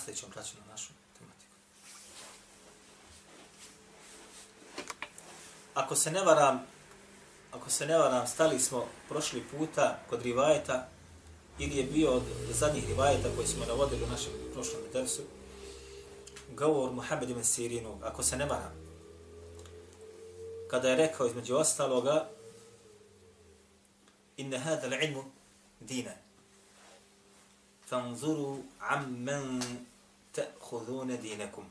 Nastavit ćemo na našu tematiku. Ako se ne varam, ako se ne varam, stali smo prošli puta kod rivajeta, ili je bio od zadnjih rivajeta koji smo navodili u našem prošlom dersu, govor Muhammed ibn Sirinu, ako se ne varam, kada je rekao između ostaloga, inne hada l'ilmu dina, fanzuru amman ta'khudhuna dinakum.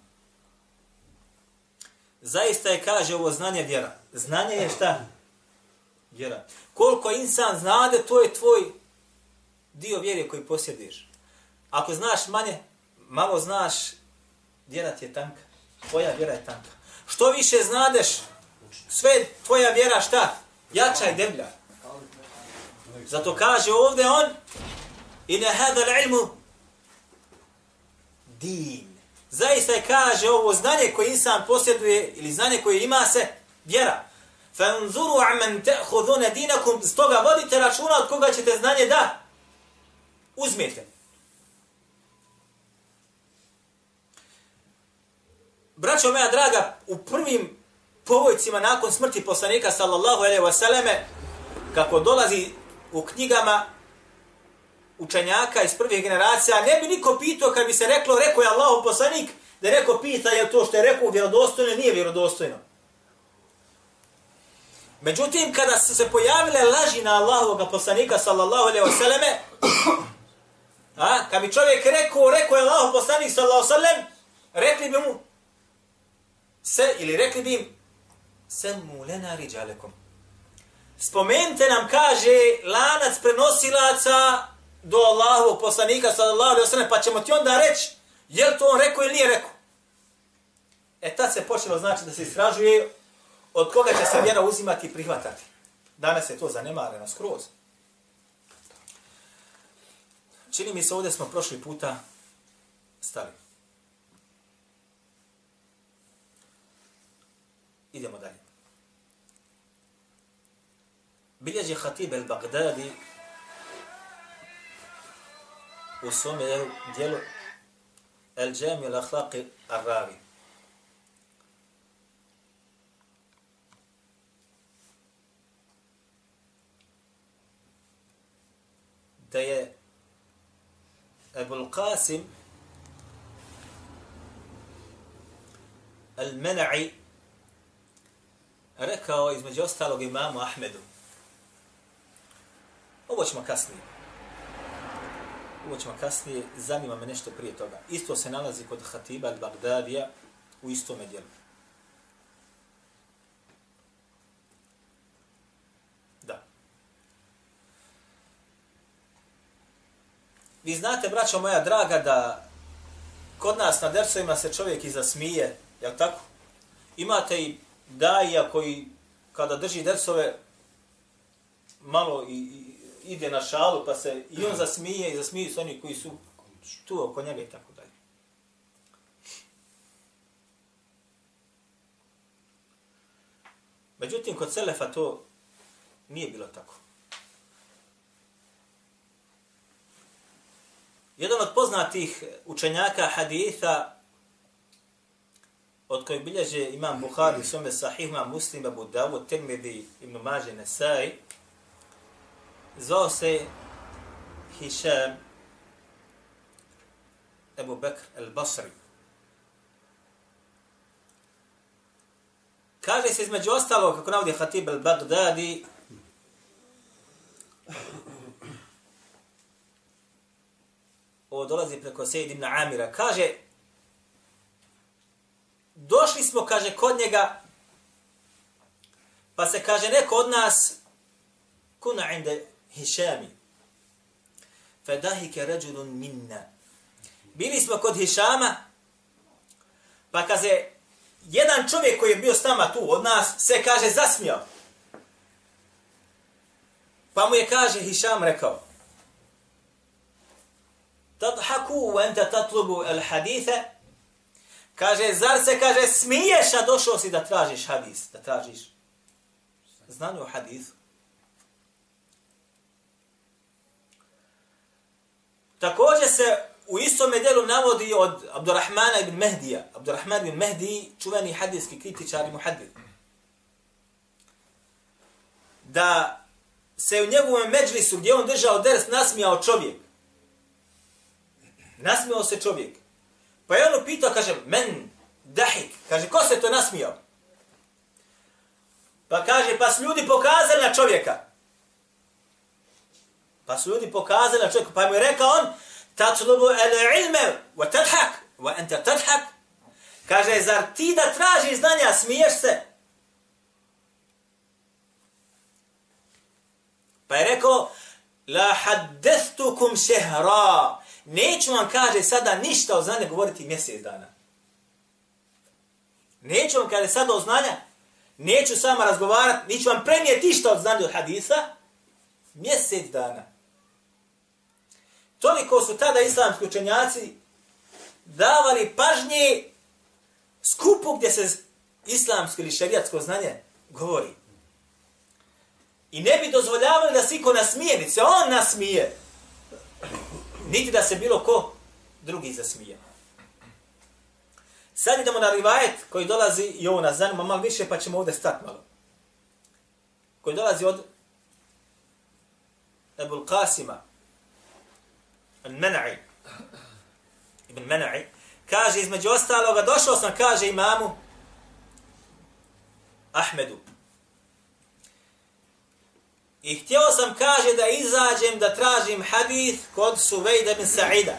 Zaista je, kaže, ovo znanje vjera. Znanje je šta? Vjera. Koliko insan znade, to je tvoj dio vjere koji posjediš. Ako znaš manje, malo znaš, vjera ti je tanka. Tvoja vjera je tanka. Što više znadeš, sve tvoja vjera šta? Jača i deblja. Zato kaže ovdje on, i ne hada ilmu din. Zaista je kaže ovo znanje koje insan posjeduje ili znanje koje ima se vjera. Fanzuru amman ta'khuduna dinakum stoga vodite računa od koga ćete znanje da uzmete. Braćo moja draga, u prvim povojcima nakon smrti poslanika sallallahu alejhi ve selleme kako dolazi u knjigama učenjaka iz prvih generacija, ne bi niko pitao kad bi se reklo, rekao je Allahu poslanik, da je rekao pita je to što je rekao vjerodostojno, nije vjerodostojno. Međutim, kada su se pojavile laži na Allahovog poslanika, sallallahu alaihi wa sallame, a, kad bi čovjek rekao, rekao je Allahov poslanik, sallallahu alaihi wa sallam, rekli bi mu, se, ili rekli bi im, semu lena riđalekom. Spomente nam, kaže, lanac prenosilaca do Allahovog poslanika sallallahu alejhi ve sellem pa ćemo ti onda reći je li to on rekao ili nije rekao. E tad se počelo znači da se istražuje od koga će se vjera uzimati i prihvatati. Danas je to zanemareno skroz. Čini mi se ovdje smo prošli puta stali. Idemo dalje. Bilježi Hatib el-Baghdadi u svome dijelu El Džemi al Akhlaqi Ar-Ravi. Da je Ebul Qasim Al-Mena'i rekao između ostalog imamu Ahmedu. Ovo ćemo kasnije ovo ćemo kasnije, zanima me nešto prije toga. Isto se nalazi kod Hatiba al-Bagdadija u istome dijelu. Da. Vi znate, braćo moja draga, da kod nas na dersovima se čovjek i zasmije, jel tako? Imate i daija koji kada drži dersove malo i, i ide na šalu, pa se i on zasmije i zasmiju se oni koji su tu oko njega i tako dalje. Međutim, kod Selefa to nije bilo tako. Jedan od poznatih učenjaka haditha od kojeg bilježe imam Bukhari, Sume Sahih, imam Muslim, Abu Dawud, Tirmidhi, Ibn Mađe, Nesai, zvao se Hišam Ebu Bekr el-Basri. Kaže se između ostalog, kako navodi Hatib el-Baghdadi, ovo dolazi preko Sejid ibn Amira, kaže, došli smo, kaže, kod njega, pa se kaže neko od nas, kuna inde Hišami. fedahike ređulun minna. Bili smo kod Hišama, pa kaže, jedan čovjek koji je bio s nama tu od nas, se kaže, zasmijao. Pa mu je kaže Hišam rekao, Tadhaku wa anta tatlubu al haditha. Kaže, zar se, kaže, smiješ, a došao si da tražiš hadis, da tražiš znanje o hadisu. Također se u istom delu navodi od Abdurrahmana ibn Mehdija. Abdurrahman ibn Mehdi, čuveni hadijski kritičar i muhadid. Da se u njegovom međlisu gdje on držao ders nasmijao čovjek. Nasmijao se čovjek. Pa je on upitao, kaže, men dahik. Kaže, ko se to nasmijao? Pa kaže, pa su ljudi pokazali na čovjeka. Pa su ljudi pokazali na čovjeku, Pa mu je rekao on, tatlubu el ilme, wa tadhak, wa ente tadhak. Kaže, zar ti da tražiš znanja, smiješ se? Pa je rekao, la haddestukum šehra. Neću vam, kaže, sada ništa o znanju govoriti mjesec dana. Neću vam, kaže, sada o znanja, neću sama razgovarati, neću vam prenijeti ništa od znanja od hadisa, mjesec dana. Toliko su tada islamski učenjaci davali pažnje skupu gdje se islamsko ili šerijatsko znanje govori. I ne bi dozvoljavali da se iko nasmije, niti se on nasmije. Niti da se bilo ko drugi zasmije. Sad idemo na rivajet koji dolazi, i ovo nas zanima malo više, pa ćemo ovdje stati malo. Koji dolazi od Ebul Qasima, Al-Mena'i, Ibn Mena'i, kaže između ostaloga, došao sam, kaže imamu, Ahmedu, I htio sam, kaže, da izađem da tražim hadith kod Suvejda bin Sa'ida.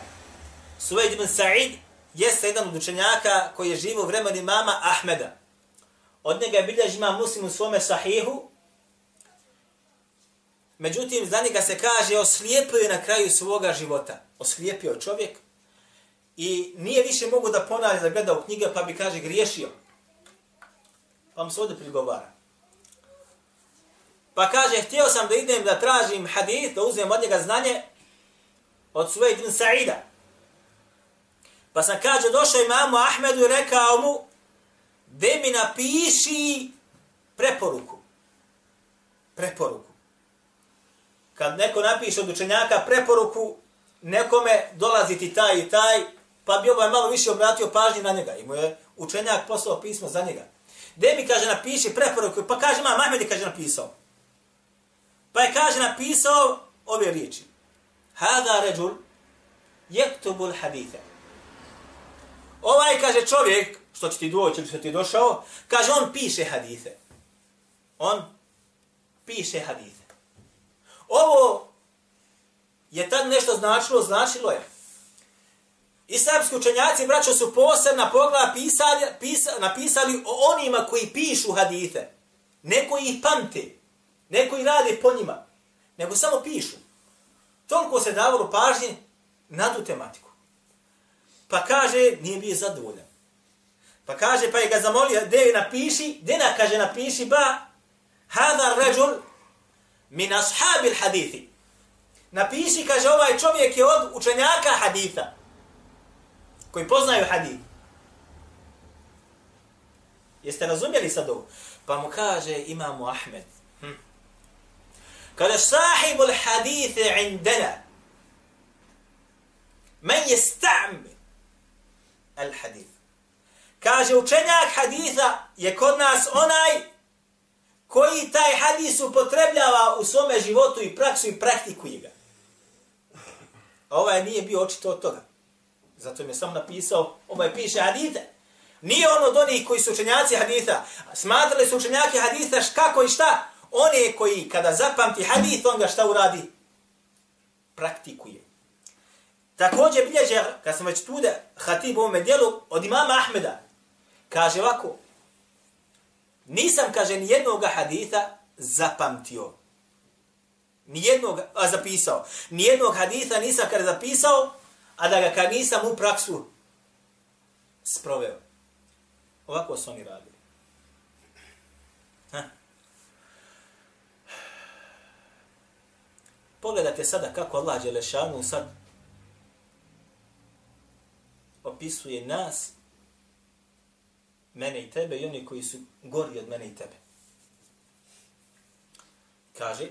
Suvejd bin Sa'id jeste jedan od učenjaka koji je živo u vremenu mama Ahmeda. Od njega je bilježi ima muslim u svome sahihu. Međutim, za njega se kaže, oslijepio je na kraju svoga života. Oslijepio čovjek i nije više mogu da ponavlja da gleda u knjige, pa bi, kaže, griješio. Pa mu se ovdje prigovara. Pa kaže, htio sam da idem da tražim hadith, da uzmem od njega znanje od svoje ibn Sa'ida. Pa sam kaže, došao imamu Ahmedu i rekao mu, da mi napiši preporuku. Preporuku. Kad neko napiše od učenjaka preporuku, nekome dolazi ti taj i taj, pa bi ovaj malo više obratio pažnju na njega. I mu je učenjak poslao pismo za njega. Da mi kaže, napiši preporuku, pa kaže, ma Mahmed je kaže, napisao. Pa je kaže napisao ove riječi. Hada ređul jektubul haditha. Ovaj kaže čovjek, što će ti doći što ti došao, kaže on piše hadithe. On piše hadithe. Ovo je tad nešto značilo, značilo je. Islamski učenjaci, braćo, su posebna pogleda pisali, pisa, napisali o onima koji pišu hadithe. Neko ih pamte. Neko i rade po njima, nego samo pišu. Toliko se davalo pažnje na tu tematiku. Pa kaže, nije bio zadovoljan. Pa kaže, pa je ga zamolio, gdje je napiši, gdje na kaže napiši, ba, hada ređul min ashabil hadithi. Napiši, kaže, ovaj čovjek je od učenjaka haditha, koji poznaju hadith. Jeste razumjeli sad ovo? Pa mu kaže, imamu Ahmed, hm. Kada sahibu l-hadithi indena, men je sta'mi al-hadith. Kaže, učenjak haditha je kod nas onaj koji taj hadis upotrebljava u svome životu i praksu i praktikuje ga. Ovaj nije bio očito od toga. Zato mi je sam napisao, ovaj piše hadite. Nije on od onih koji su učenjaci haditha. Smatrali su učenjaki haditha kako i šta? one koji kada zapamti hadith, on ga šta uradi? Praktikuje. Također bilježe, kad sam već tude, hatib u ovome dijelu, od imama Ahmeda, kaže ovako, nisam, kaže, ni jednog haditha zapamtio. Nijednog, a zapisao. Ni jednog haditha nisam kaže, zapisao, a da ga kad nisam u praksu sproveo. Ovako su oni radili. Ha. Pogledajte sada kako Allah Đelešanu sad opisuje nas, mene i tebe i oni koji su gori od mene i tebe. Kaže,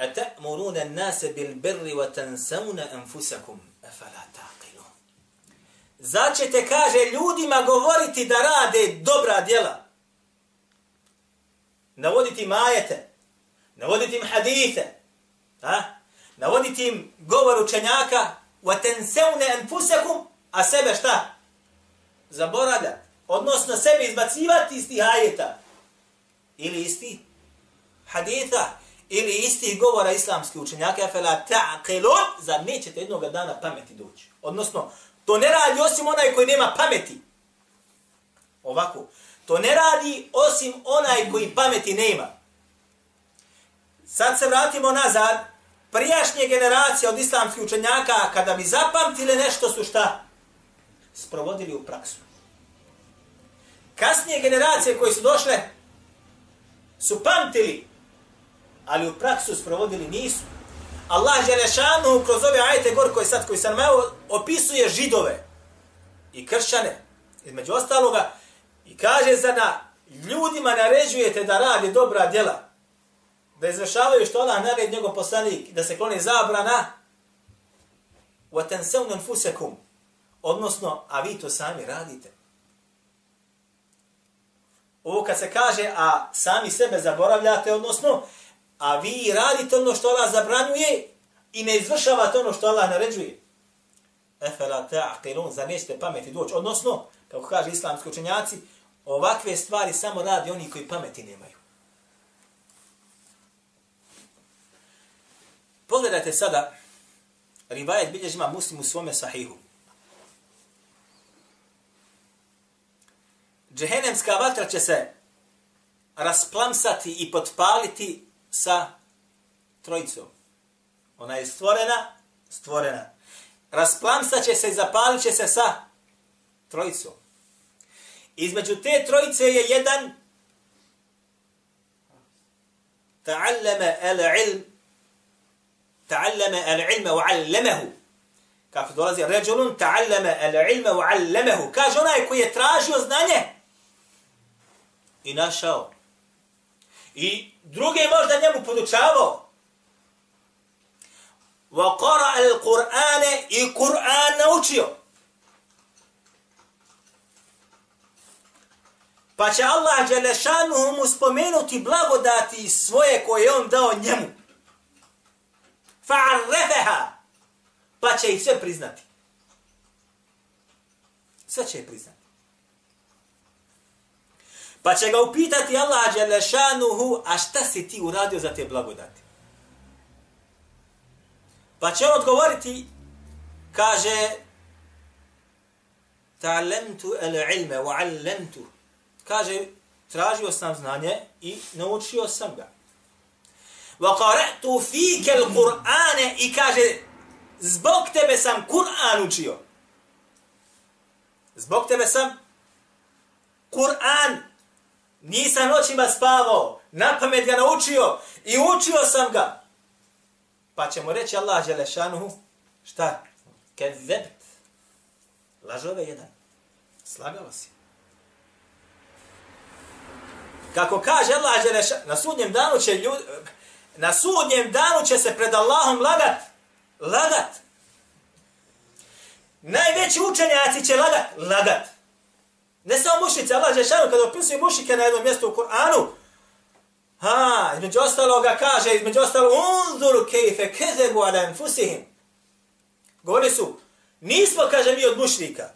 أتأمرون الناس بالبر وتنسون أنفسكم أفلا تعقلون Začete, kaže, ljudima govoriti da rade dobra djela. Navoditi im ajete, navoditi im hadite, a? navoditi im govor učenjaka, وَتَنْسَوْنَ أَنْفُسَكُمْ A sebe šta? Zaboravlja. Odnosno sebe izbacivati iz tih ajeta. Ili isti haditha, ili isti govora islamskih učenjaka, fela ta'qilun, za nećete jednog dana pameti doći. Odnosno, to ne radi osim onaj koji nema pameti. Ovako. To ne radi osim onaj koji pameti nema. Sad se vratimo nazad. Prijašnje generacije od islamskih učenjaka, kada bi zapamtile nešto su šta? Sprovodili u praksu Kasnije generacije koje su došle, su pamtili ali u praksu sprovodili nisu. Allah Đelešanu kroz ove ajete gor koje sad koji sam imao opisuje židove i kršćane između ostaloga i kaže za na ljudima naređujete da radi dobra djela da izvršavaju što Allah nared njegov poslanik da se kloni zabrana وَتَنْسَوْنَ انْفُسَكُمْ odnosno a vi to sami radite ovo kad se kaže a sami sebe zaboravljate odnosno a vi radite ono što Allah zabranjuje i ne izvršavate ono što Allah naređuje. Efela ta'qilun, za nećete pameti doći. Odnosno, kako kaže islamski učenjaci, ovakve stvari samo radi oni koji pameti nemaju. Pogledajte sada, rivajet bilježima muslim u svome sahihu. Džehennemska vatra će se rasplamsati i potpaliti sa trojicom. Ona je stvorena, stvorena. Rasplamsat će se i zapalit će se sa trojicom. Između te trojice je jedan ta'allama al-ilm ta'allama al-ilma wa 'allamahu kako dolazi rajulun ta'allama al-ilma wa 'allamahu kaže onaj koji je tražio znanje i našao I druge možda njemu podučavao. Wa qara al-Qur'ane i Kur'an naučio. Pa će Allah Đelešanu mu spomenuti blagodati svoje koje on dao njemu. Fa'arrefeha. Pa će ih sve priznati. Sve će ih priznati. Pa će ga upitati Allah Đelešanuhu, a šta si ti uradio za te blagodati? Pa će on odgovoriti, kaže, ta'allamtu al-ilme wa 'allamtu. Kaže, tražio sam znanje i naučio sam ga. Wa qara'tu fike al-Qur'ana i kaže, zbog tebe sam Kur'an učio. Zbog tebe sam Kur'an Nisam noćima spavao, na pamet ga naučio i učio sam ga. Pa ćemo reći Allah Đelešanuhu, šta? Kezebt. Lažove jedan. Slagao si. Kako kaže Allah Đelešanuhu, na sudnjem danu će ljudi, na sudnjem danu će se pred Allahom lagat. Lagat. Najveći učenjaci će lagat. Lagat. Ne samo mušice, Allah Žešanu kada opisuje mušike na jednom mjestu u Kur'anu, ha, između ostaloga kaže, između ostalo, unzuru kejfe kezebu ala enfusihim. Govori su, nismo, kaže, mi od mušnika.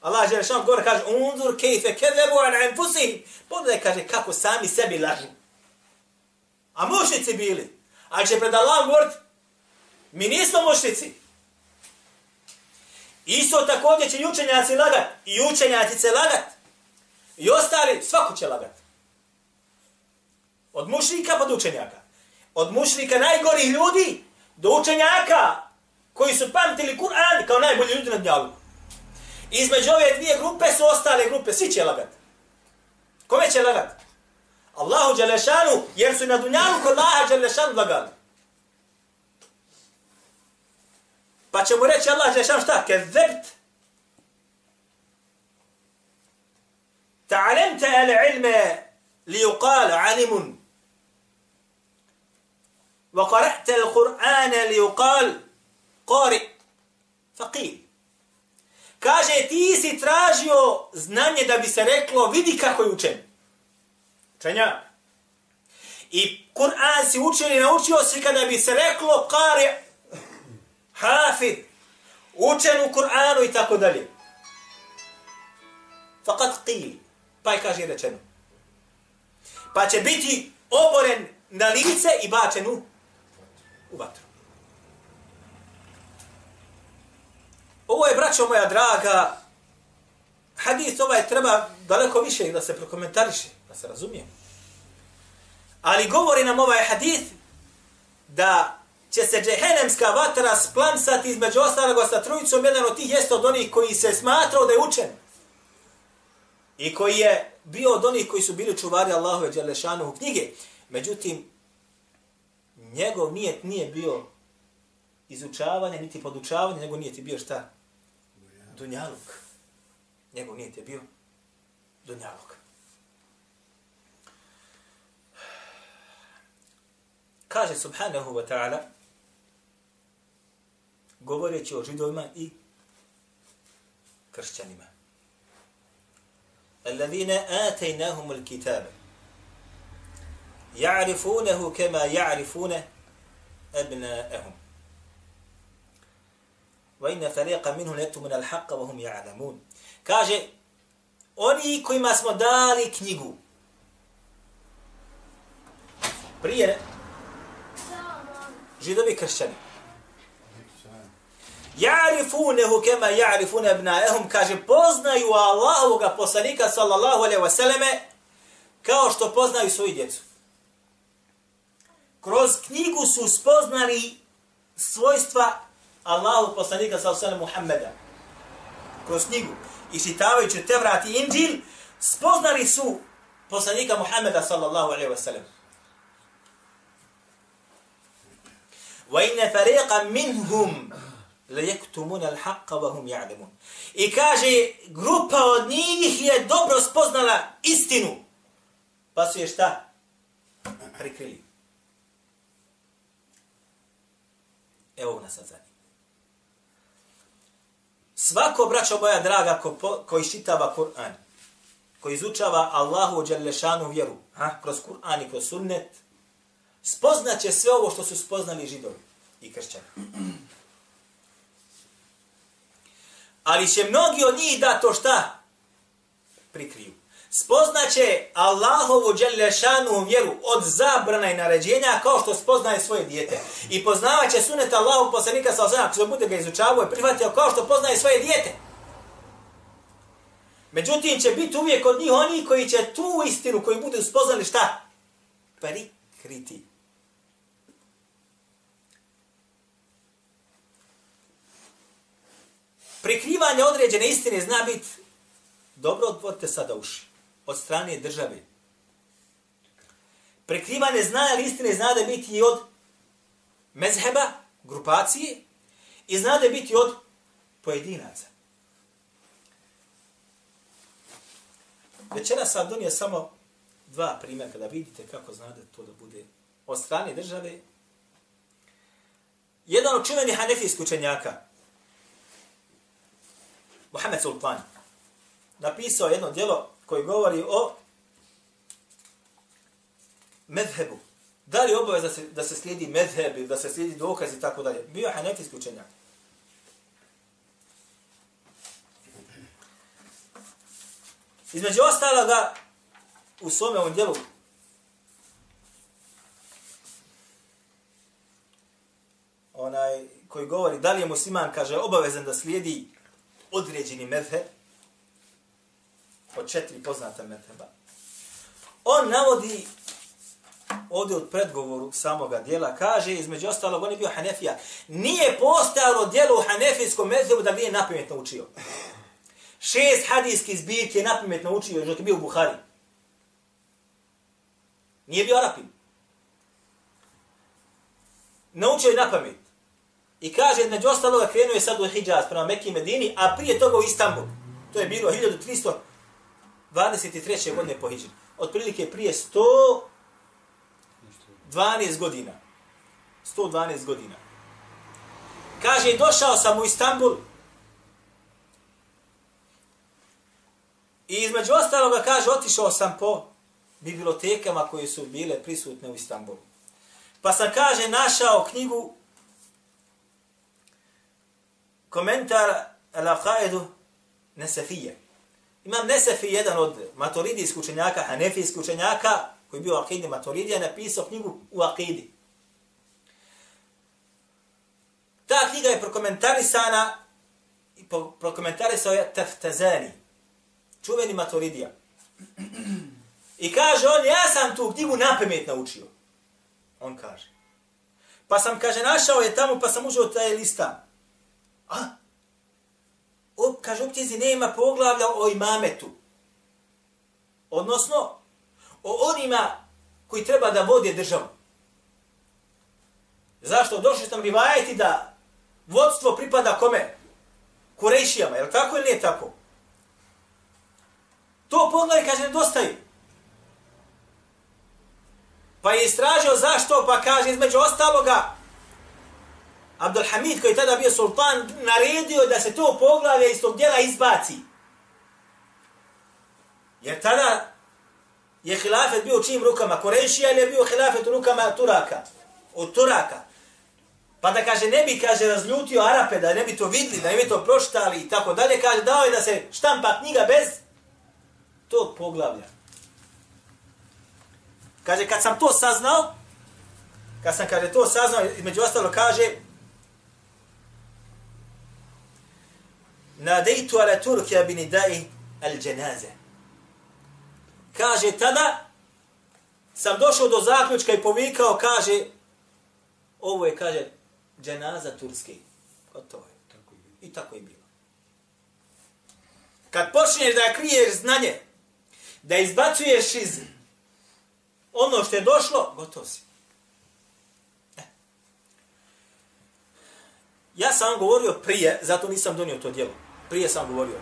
Allah Žešanu govori, kaže, unzur kejfe kezebu ala enfusihim. Pogledaj, kaže, kako sami sebi lažu. A mušnici bili. Ali će pred Allahom govoriti, mi nismo mušnici. Isto također će i učenjaci lagat. I učenjaci će lagat. I ostali, svako će lagat. Od mušnika pa do učenjaka. od mušlika najgorih ljudi do učenjaka koji su pamtili Kur'an kao najbolji ljudi na dnjalu. Između ove dvije grupe su ostale grupe, svi će lagat. Kome će lagat? Allahu Đelešanu, jer su na dunjalu kod Allaha Đelešanu lagali. Pa će mu reći Allah Đelešanu šta? Kezebt. Ta'alemte el ilme li yuqal alimun. Wa qara'te el Kur'ane li yuqal qari. Faqil. Kaže, ti si tražio znanje da bi se reklo, vidi kako je učen. Učenja. I Kur'an si učio i naučio si kada bi se reklo, qari' hafid, učen u Kur'anu i tako dalje. Fakat qil. Pa je kaže rečeno. Pa će biti oboren na lice i bačen u u vatru. Ovo je, braćo moja draga, hadis ovaj treba daleko više da se prokomentariše, da se razumije. Ali govori nam ovaj hadis da će se džehenemska vatra splamsati između ostalog sa trojicom, jedan od tih jeste od onih koji se smatrao da je učen. I koji je bio od onih koji su bili čuvari Allahove Đelešanu u knjige. Međutim, njegov nijet nije bio izučavanje, niti podučavanje, nego nijet je bio šta? Dunjaluk. Njegov nijet je bio Dunjaluk. Kaže subhanahu wa ta'ala, govoreći o židovima i kršćanima. الذين آتيناهم الكتاب يعرفونه كما يعرفون أبناءهم وإن فريقا منهم يكتمون الحق وهم يعلمون kaže oni kojima smo dali knjigu prije židovi kršćani Ja'rifunehu kema ja'rifune abnaehum, kaže, poznaju Allahovog poslanika, sallallahu alaihi ve sallame, kao što poznaju svoju djecu kroz knjigu su spoznali svojstva Allahu poslanika sallallahu osanem Muhammeda. Kroz knjigu. I čitavajući te vrati Inđil, spoznali su poslanika Muhammeda sallallahu alaihi ve sallam. Wa inna fariqa minhum la yaktumuna al-haqqa wa hum ya'lamun. I kaže grupa od njih je dobro spoznala istinu. Pa su je šta? Prikrili. Evo nas sad zadnji. Svako, braćo moja draga, ko, po, ko iščitava Kur'an, ko izučava Allahu Đalešanu vjeru, ha, kroz Kur'an i kroz sunnet, spoznaće sve ovo što su spoznali židovi i kršćani. Ali će mnogi od njih da to šta? Prikriju spoznaće Allahovu dželešanu vjeru od zabrana i naređenja kao što spoznaje svoje dijete. I poznavaće sunet Allahog poslanika sa osam, ako se bude ga izučavao i prihvatio kao što poznaje svoje dijete. Međutim, će biti uvijek od njih oni koji će tu istinu koju budu spoznali šta? Prikriti. Prikrivanje određene istine zna biti dobro otvorite sada uši od strane države. Prekrivanje zna li istine zna da biti i od mezheba, grupacije, i zna da biti od pojedinaca. Večera sam donio samo dva primjera kada vidite kako zna da to da bude od strane države. Jedan od čuvenih hanefijskih učenjaka, Mohamed Sultan, napisao jedno djelo koji govori o medhebu. Da li obavez da se, da se slijedi medheb da se slijedi dokaz i tako dalje. Bio je hanefijski učenjak. Između ostaloga, u svome ovom djelu, onaj koji govori da li je musliman, kaže, obavezan da slijedi određeni medheb, od četiri poznata meteba. On navodi ovdje od predgovoru samoga dijela, kaže, između ostalog, on je bio Hanefija. Nije postalo dijelo u Hanefijskom medhebu da nije napamet naučio. Šest hadijskih zbirki je napamet naučio, još dok je bio u Buhari. Nije bio Arapin. Naučio je napamet. I kaže, među ostaloga, krenuo je sad u Hidžaz prema Mekki i Medini, a prije toga u Istanbul. To je bilo 1323. godine po Hidžri. Otprilike prije 112 godina. 112 godina. Kaže, došao sam u Istanbul. I između ostaloga, kaže, otišao sam po bibliotekama koje su bile prisutne u Istanbulu. Pa sam, kaže, našao knjigu komentar Al-Aqaidu Nesefije. Imam Nesefi, jedan od maturidijskih učenjaka, hanefijskih učenjaka, koji je bio akidi Maturidija, napisao knjigu u Akidi. Ta knjiga je prokomentarisana i prokomentarisao je Taftazani, čuveni Maturidija. I kaže on, ja sam tu knjigu napamet naučio. On kaže. Pa sam, kaže, našao je tamo, pa sam užao taj listan. A? O, kaže, u knjizi nema poglavlja o imametu. Odnosno, o onima koji treba da vode državu. Zašto? Došli sam rivajati da vodstvo pripada kome? Kurejšijama, je li tako ili nije tako? To poglavlje, kaže, nedostaju. Pa je istražio zašto, pa kaže, između ostaloga, Abdul Hamid, koji je tada bio sultan, naredio da se to poglavlje iz tog djela izbaci. Jer tada je hilafet bio u čim rukama? Korejšija ili je bio hilafet u rukama Turaka? Od Turaka. Pa da kaže, ne bi, kaže, razljutio Arape, da ne bi to vidli, da ne bi to proštali i tako dalje, kaže, dao je da se štampa knjiga bez tog poglavlja. Kaže, kad sam to saznao, kad sam, kaže, to saznao, među ostalo kaže, nadejtu ala Turkija bin idai al dženaze. Kaže, tada sam došao do zaključka i povikao, kaže, ovo je, kaže, dženaza Turske. Gotovo je. I tako je bilo. Kad počneš da kriješ znanje, da izbacuješ iz ono što je došlo, gotovo si. E. Ja sam vam govorio prije, zato nisam donio to djelo prije sam govorio.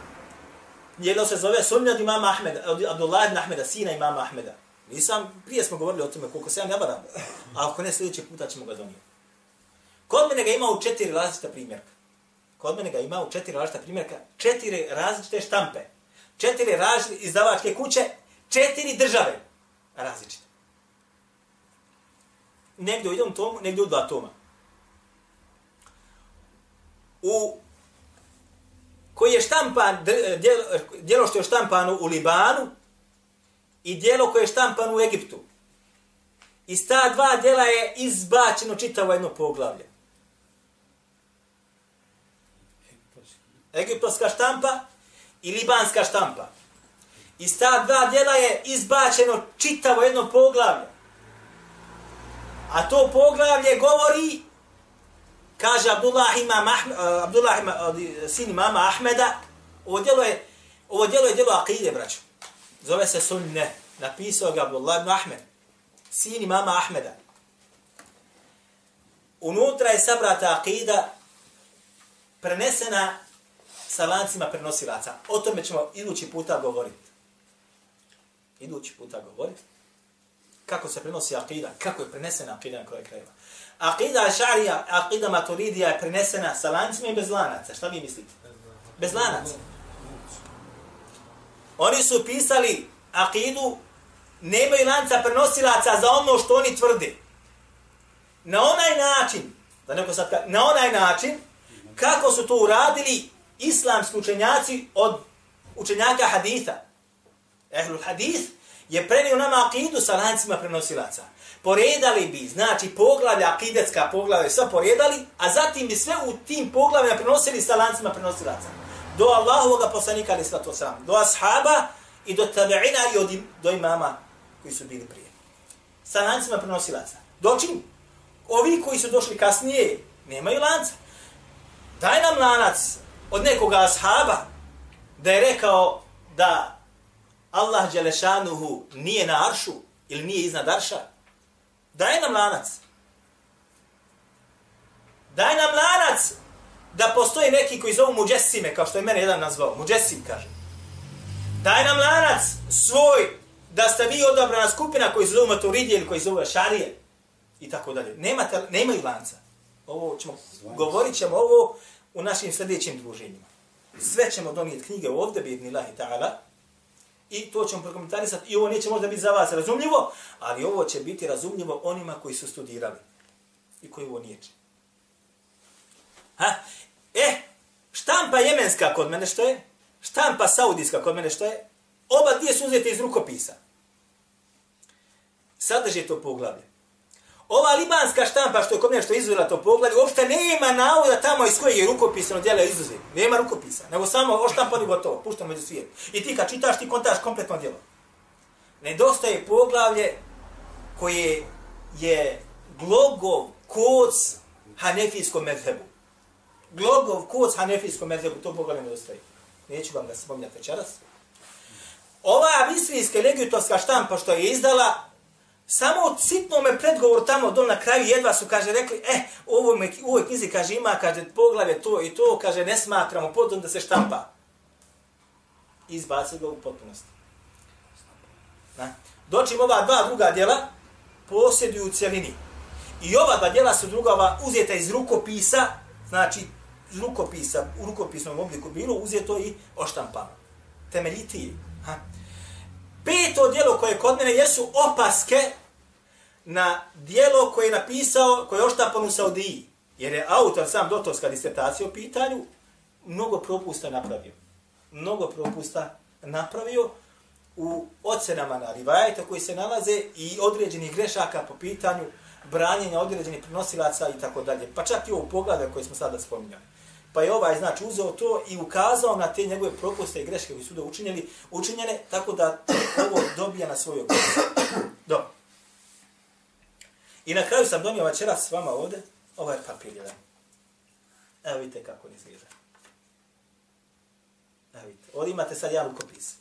Jedno se zove Sunnat imama Ahmeda, Abdullah ibn Ahmeda, sina imama Ahmeda. Nisam, prije smo govorili o tome koliko se ja ne varam, a ako ne sljedećeg puta ćemo ga donijeti. Kod mene ga ima u četiri različita primjerka. Kod mene ga ima u četiri različita primjerka, četiri različite štampe, četiri različite izdavačke kuće, četiri države različite. Negdje u jednom tomu, negdje u dva toma. U koji je štampan, eh, eh, djelo što je štampano u Libanu i djelo koje je štampano u Egiptu. Iz ta dva djela je izbačeno čitavo jedno poglavlje. Egiptovska štampa i libanska štampa. Iz ta dva djela je izbačeno čitavo jedno poglavlje. A to poglavlje govori Kaže Abdullah imam Ahmed, uh, eh, Abdullah ima, uh, sin imama Ahmeda, ovo djelo je, ovo djelo je djelo akide, braću. Zove se sunne. Napisao ga Abdullah ibn Ahmed. Sin imama Ahmeda. Unutra je sabrata akida prenesena sa lancima prenosilaca. O tome ćemo idući puta govoriti. Idući puta govoriti. Kako se prenosi akida, kako je prenesena akida na kraju krajeva. Aqida Šarija, Aqida Maturidija je prenesena sa lancima i bez lanaca. Šta vi mislite? Bez lanaca. Oni su pisali Aqidu, nemaju lanca prenosilaca za ono što oni tvrde. Na onaj način, da neko sad kaže, na onaj način, kako su to uradili islamski učenjaci od učenjaka haditha. Ehlul hadith je prenio nama Aqidu sa lancima prenosilaca poredali bi, znači poglavlja, akidetska poglavlja, sve poredali, a zatim bi sve u tim poglavljama prenosili sa lancima prenosilaca. Do Allahovog poslanika, ali svato sam, do ashaba i do tabeina i od, do imama koji su bili prije. sa lancima prenosilaca. Dočim, ovi koji su došli kasnije, nemaju lanca. Daj nam lanac od nekoga ashaba da je rekao da Allah Đelešanuhu nije na aršu ili nije iznad arša. Daj nam lanac. Daj nam lanac da postoji neki koji zovu muđesime, kao što je mene jedan nazvao. Muđesim, kaže. Daj nam lanac svoj da ste vi odabrana skupina koji se zovu maturidije ili koji se zovu šarije i tako dalje. Nemate, nemaju lanca. Ovo ćemo, govorit ćemo ovo u našim sljedećim druženjima. Sve ćemo donijeti knjige ovdje, bi idnillahi ta'ala, i to ćemo prokomentarisati. I ovo neće možda biti za vas razumljivo, ali ovo će biti razumljivo onima koji su studirali i koji ovo niječe. Ha? E, štampa jemenska kod mene što je? Štampa saudijska kod mene što je? Oba dvije su uzete iz rukopisa. Sadrži to poglavlje. Ova libanska štampa što je kod što je izvela to poglavlje, uopšte nema navoda tamo iz kojeg je rukopisano djelo izuzeti. Nema rukopisa, nego samo oštampani gotovo, puštamo među svijet. I ti kad čitaš, ti kontaš kompletno djelo. Nedostaje poglavlje koje je glogov koc hanefijskom medhebu. Glogov koc hanefijskom medhebu, to poglavlje nedostaje. Neću vam da spominjati večeras. Ova mislijska legitovska štampa što je izdala, samo u sitnome predgovoru tamo dol na kraju jedva su, kaže, rekli, eh, ovo me, u ovoj knjizi, kaže, ima, kaže, poglavlje to i to, kaže, ne smatramo potom da se štampa. Izbaci ga u potpunosti. Na. Dočim ova dva druga djela posjeduju u cijelini. I ova dva djela su drugava uzeta iz rukopisa, znači iz rukopisa, u rukopisnom obliku bilo, uzeto i oštampano. Temeljitiji. Ha. Peto djelo koje kod mene jesu opaske na dijelo koje je napisao, koje je oštapano u Saudiji. Jer je autor sam doktorska disertacija u pitanju, mnogo propusta napravio. Mnogo propusta napravio u ocenama na rivajeta koji se nalaze i određenih grešaka po pitanju branjenja određenih prenosilaca i tako dalje. Pa čak i ovo pogleda koje smo sada spominjali. Pa je ovaj, znači, uzeo to i ukazao na te njegove propuste i greške koji su da učinjeni, učinjene, tako da ovo dobija na svoju Do. I na kraju sam donio večera s vama ovde, ovaj papir jedan. Evo vidite kako on izgleda. Evo vidite, ovdje imate sad jedan rukopis.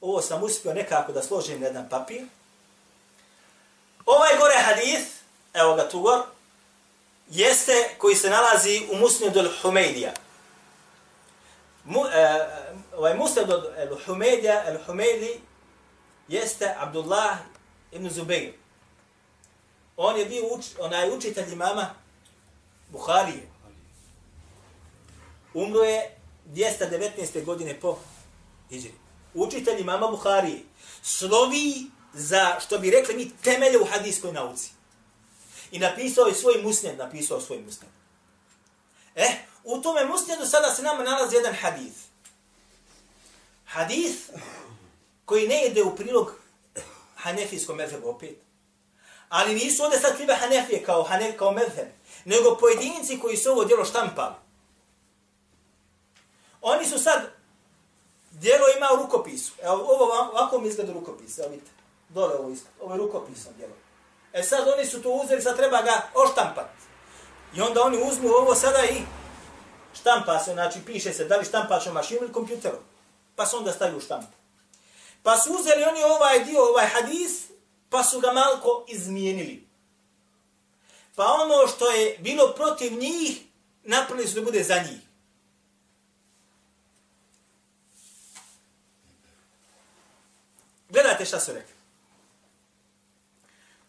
Ovo sam uspio nekako da složim na jedan papir. Ovaj gore hadith, evo ga tu gore, jeste koji se nalazi u Musnedu al-Humeydija. Mu, e, ovaj Musnedu al-Humeydija, al-Humeydi, jeste Abdullah ibn Zubayr. On je bio uč, onaj učitelj imama Buharije. Umro je 219. godine po Hidžri. Učitelj imama Buharije. Slovi za, što bi rekli mi, temelje u hadijskoj nauci. I napisao je svoj musned, napisao svoj musned. E, u tome musnedu sada se nama nalazi jedan hadith. Hadith koji ne ide u prilog hanefijskom mezhebu opet. Ali nisu ovdje sad krive hanefije kao, hanef, kao medheb, nego pojedinci koji su ovo djelo štampali. Oni su sad, djelo ima u rukopisu. Evo, ovo ovako mi izgleda rukopis, evo vidite. Dole ovo izgleda, ovo je rukopisno djelo. E sad oni su to uzeli, sad treba ga oštampati. I onda oni uzmu ovo sada i štampa se, znači piše se da li štampačom mašinom mašinu ili kompjuteru. Pa se onda staviju štampu. Pa su uzeli oni ovaj dio, ovaj hadis, pa su ga malko izmijenili. Pa ono što je bilo protiv njih, napravili su da bude za njih. Gledajte šta su rekli.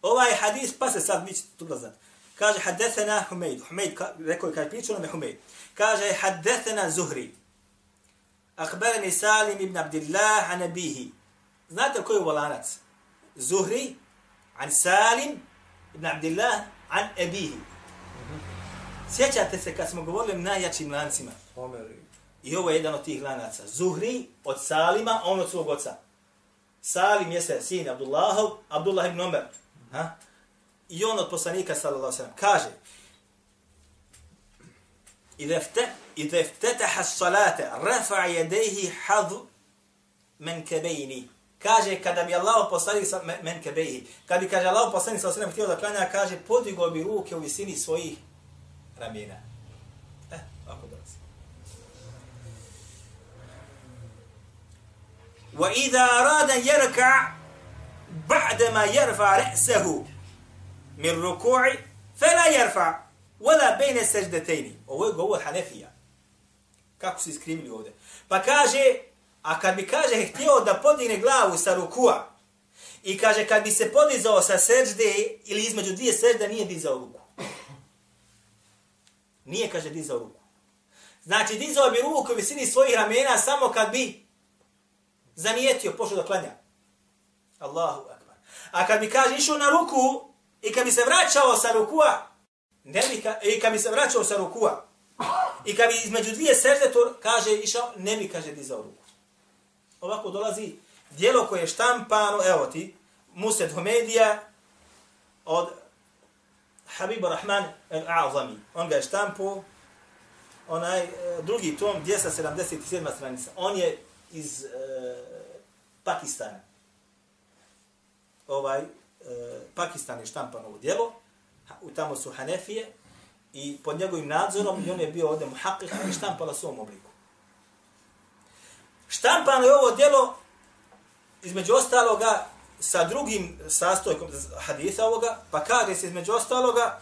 Ovaj hadis, pa se sad mi ćete tu znati. Kaže, haddethena Humeid. Humeid, rekao je, kaže, pričao nam je Humeid. Kaže, haddethena Zuhri. Akbarani Salim ibn Abdillah anabihi. Znate koji je volanac? Zuhri an Salim ibn Abdillah an abihi. Sjećate se kad smo govorili o najjačim lancima? I ovo je jedan od tih lanaca. Zuhri od Salima, on od svog oca. Salim je se sin Abdullahov, Abdullah ibn Omer. Ha? I on od poslanika, sallallahu sallam, kaže, إذا افتتح الصلاة رفع يديه حظ من كبيني Kaže kada bi Allah poslanik sa men, kebehi, kada bi kaže Allah poslanik sa osrem htio da klanja, kaže podigo bi ruke u visini svojih ramena. Eh, ako dolazi. Wa idha arada yarka ba'da ma yarfa ra'sahu min ruku'i fala yarfa wala bayna sajdatayn. Ovo je govor Hanefija. Kako su iskrivili ovdje? Pa kaže, a kad bi kaže htio da podigne glavu sa rukua i kaže kad bi se podizao sa sežde ili između dvije sežde nije dizao ruku. Nije, kaže, dizao ruku. Znači, dizao bi ruku u visini svojih ramena samo kad bi zanijetio, pošao da klanja. Allahu akbar. A kad bi, kaže, išao na ruku i kad bi se vraćao sa rukua, ne bi, ka, i kad bi se vraćao sa rukua, i kad bi između dvije sežde, to kaže, išao, ne bi, kaže, dizao ruku. Ovako dolazi dijelo koje je štampano, evo ti, Mused Homedija, od Habibu Rahman al-A'zami. On ga je štampo, onaj e, drugi tom, 277. stranica. On je iz e, Pakistana. Ovaj, e, Pakistan je štampano ovo djelo, u tamo su Hanefije, i pod njegovim nadzorom, i on je bio ovdje muhaqih, i štampala su ovom obliku. Štampano je ovo djelo, između ostaloga, sa drugim sastojkom hadisa ovoga, pa kaže se između ostaloga,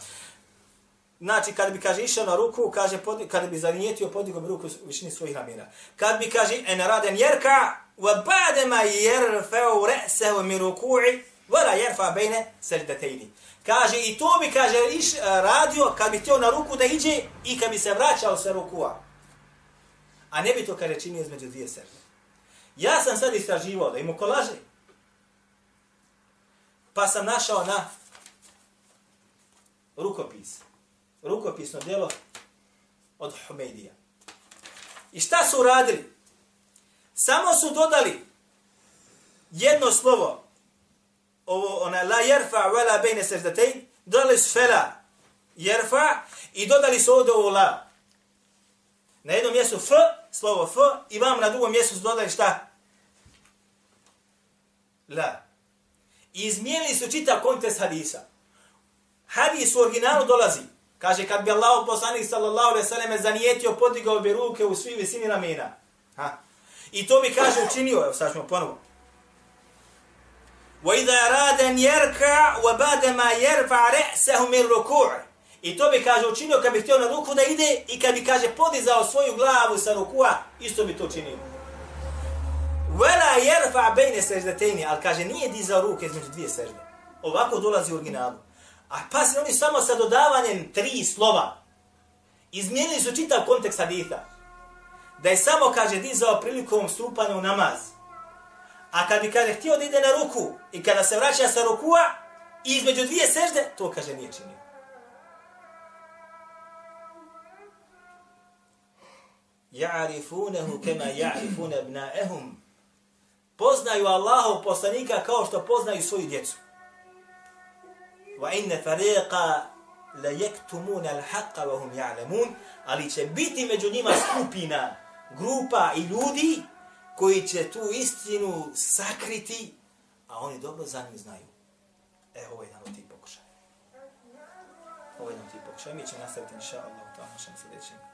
znači kad bi kaže išao na ruku, kaže pod, kad bi zanijetio podigao bi ruku u višini svojih ramena. Kad bi kaže en raden jerka, wa badema jerfeu re'sehu mi ruku'i, wala jerfa bejne seždatejni. Kaže i to bi kaže iš, eh, radio kad bi htio na ruku da iđe i kad bi se vraćao sa rukua. A ne bi to kaže činio između dvije sežde. Ja sam sad istraživao da im kolaže. Pa sam našao na rukopis. Rukopisno djelo od Humeidija. I šta su uradili? Samo su dodali jedno slovo, ovo ona la jerfa vela bejne seždatein, dodali su fela jerfa i dodali su ovdje ovo la. Na jednom mjestu f, slovo f, i vam na drugom mjestu su dodali šta? La. I izmijenili su čitav kontekst hadisa. Hadis u originalu dolazi. Kaže, kad bi Allah poslanik sallallahu alaihi sallam zanijetio, podigao bi ruke u svi visini ramena. Ha. I to bi, kaže, učinio. Evo, sad ćemo ponovo. وَإِذَا رَادَ يَرْكَعْ وَبَادَ مَا يَرْفَعْ رَأْسَهُ مِنْ رُكُوعِ I to bi, kaže, učinio kad bi htio na ruku da ide i kad bi, kaže, podizao svoju glavu sa rukua, isto bi to učinio. Vela jerfa bejne seždatejni, ali kaže, nije dizao ruke između dvije sežde. Ovako dolazi u originalu. A pa oni samo sa dodavanjem tri slova izmijenili su čitav kontekst haditha. Da je samo, kaže, dizao prilikom stupanja u namaz. A kad bi, kaže, htio da ide na ruku i kada se vraća sa rukua između dvije sežde, to, kaže, nije činio. Ja'rifunehu kema ja'rifune abna'ehum poznaju Allahov poslanika kao što poznaju svoju djecu. Wa inna fariqa la yaktumuna al-haqqa wa hum ya'lamun, ali će biti među njima skupina, grupa i ljudi koji će tu istinu sakriti, a oni dobro za njim znaju. E, ovo je jedan od tih pokušaja. Ovo je jedan od tih pokušaja. Mi ćemo nastaviti, inša Allah, u tom našem sljedećem